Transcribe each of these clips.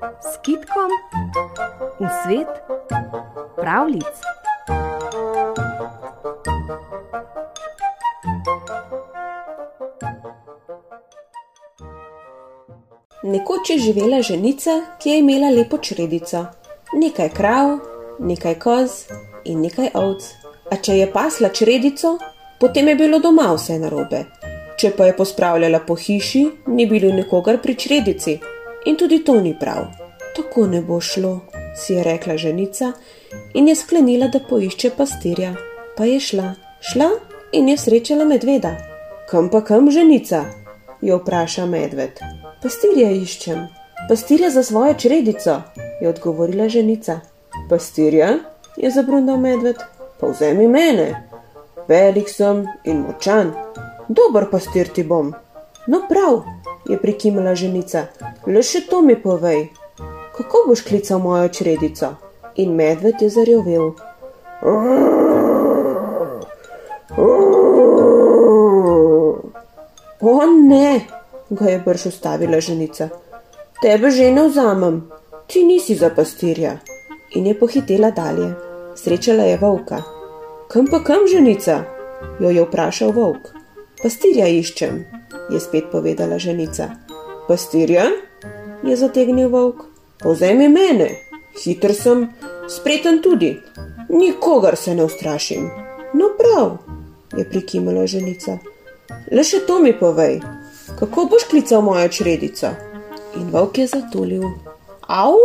s kitkom v svet pravlic. Nekoč je živela ženica, ki je imela lepo čredico. Nekaj krav, nekaj koz in nekaj ovc. A če je pasla čredico, potem je bilo doma vse narobe. Če pa je pospravljala po hiši, ni bilo nikogar pri čredici in tudi to ni prav. Tako ne bo šlo, si je rekla ženica in je sklenila, da poišče pastirja. Pa je šla, šla in je srečala medveda. Kam pa kam ženica? jo vpraša medved. Pastirja iščem, pastirja za svojo čredico, je odgovorila ženica. Pastirja? je zabrundal medved. Pa vzemi mene. Velik sem in močan, dober pastir ti bom. No prav, je prikimala ženica, le še to mi povej. Kako boš klical mojo čredico? In medved je zarjovel. O ne, ga je brž ustavila ženica. Tebe že ne vzamem, ti nisi za pastirja. In je pohitela dalje. Srečala je volka. Kam pa kam ženica? jo je vprašal volk. Pastirja iščem, je spet povedala ženica. Pastirja? je zategnil volk. Povzemi mene, hiter sem, spreten tudi, nikogar se ne ustrašim. No prav, je prikimala ženica. Le še to mi povej, kako boš klical mojo čredico? In volk je zatulil. Au!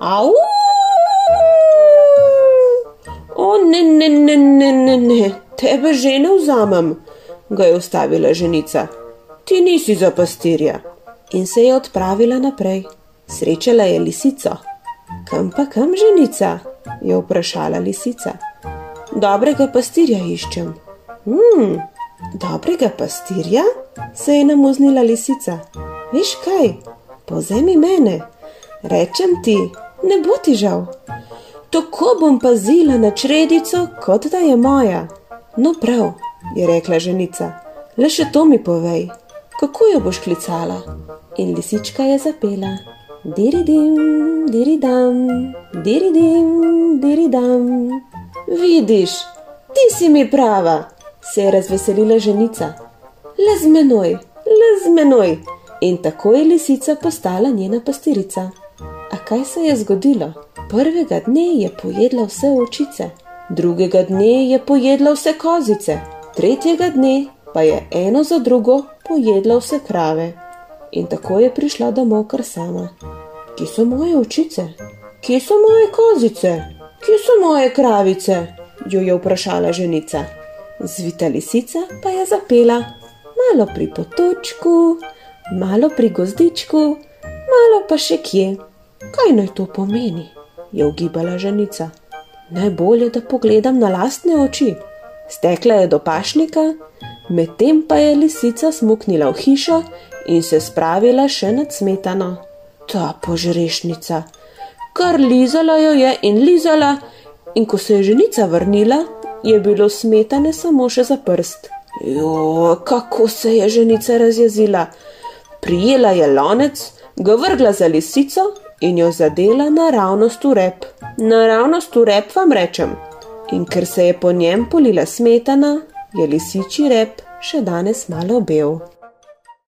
Au! O ne, ne, ne, ne, ne, ne, tebe že ne vzamem, ga je ustavila ženica. Ti nisi za pastirja. In se je odpravila naprej. Srečala je lisico. Kam pa kam ženica? je vprašala lisica. Dobrega pastirja iščem. Hmm, dobrega pastirja? se je namuznila lisica. Veš kaj, povzemi mene, rečem ti, ne bo ti žal. Tako bom pazila na čredico, kot da je moja. No prav, je rekla ženica, le še to mi povej, kako jo boš klicala? In lisička je zapela. Diridim, diridam, diridim, diridam. Vidiš, ti si mi prava, se je razveselila ženica. Le z menoj, le z menoj. In tako je lisica postala njena pastirica. A kaj se je zgodilo? Prvega dne je pojedla vse očice, drugega dne je pojedla vse kozice, tretjega dne pa je eno za drugo pojedla vse krave. In tako je prišla domov kar sama. Kje so moje očice? Kje so moje kozice? Kje so moje kravice? jo je vprašala ženica. Zvita lisica pa je zapela: Malo pri potočku, malo pri gozdičku, malo pa še kje. Kaj naj to pomeni? je ugibala ženica. Najbolje, da pogledam na lastne oči. Stekla je do pašnika, medtem pa je lisica smuknila v hišo in se spravila še nad smetano. Ta požrešnica, kar lizala jo je in lizala, in ko se je ženica vrnila, je bilo smetane samo še za prst. Jo, kako se je ženica razjezila! Prijela je lonec, ga vrgla za lisico in jo zadela naravnost v rep. Naravnost v rep vam rečem. In ker se je po njem polila smetana, je lisiči rep še danes malo bel.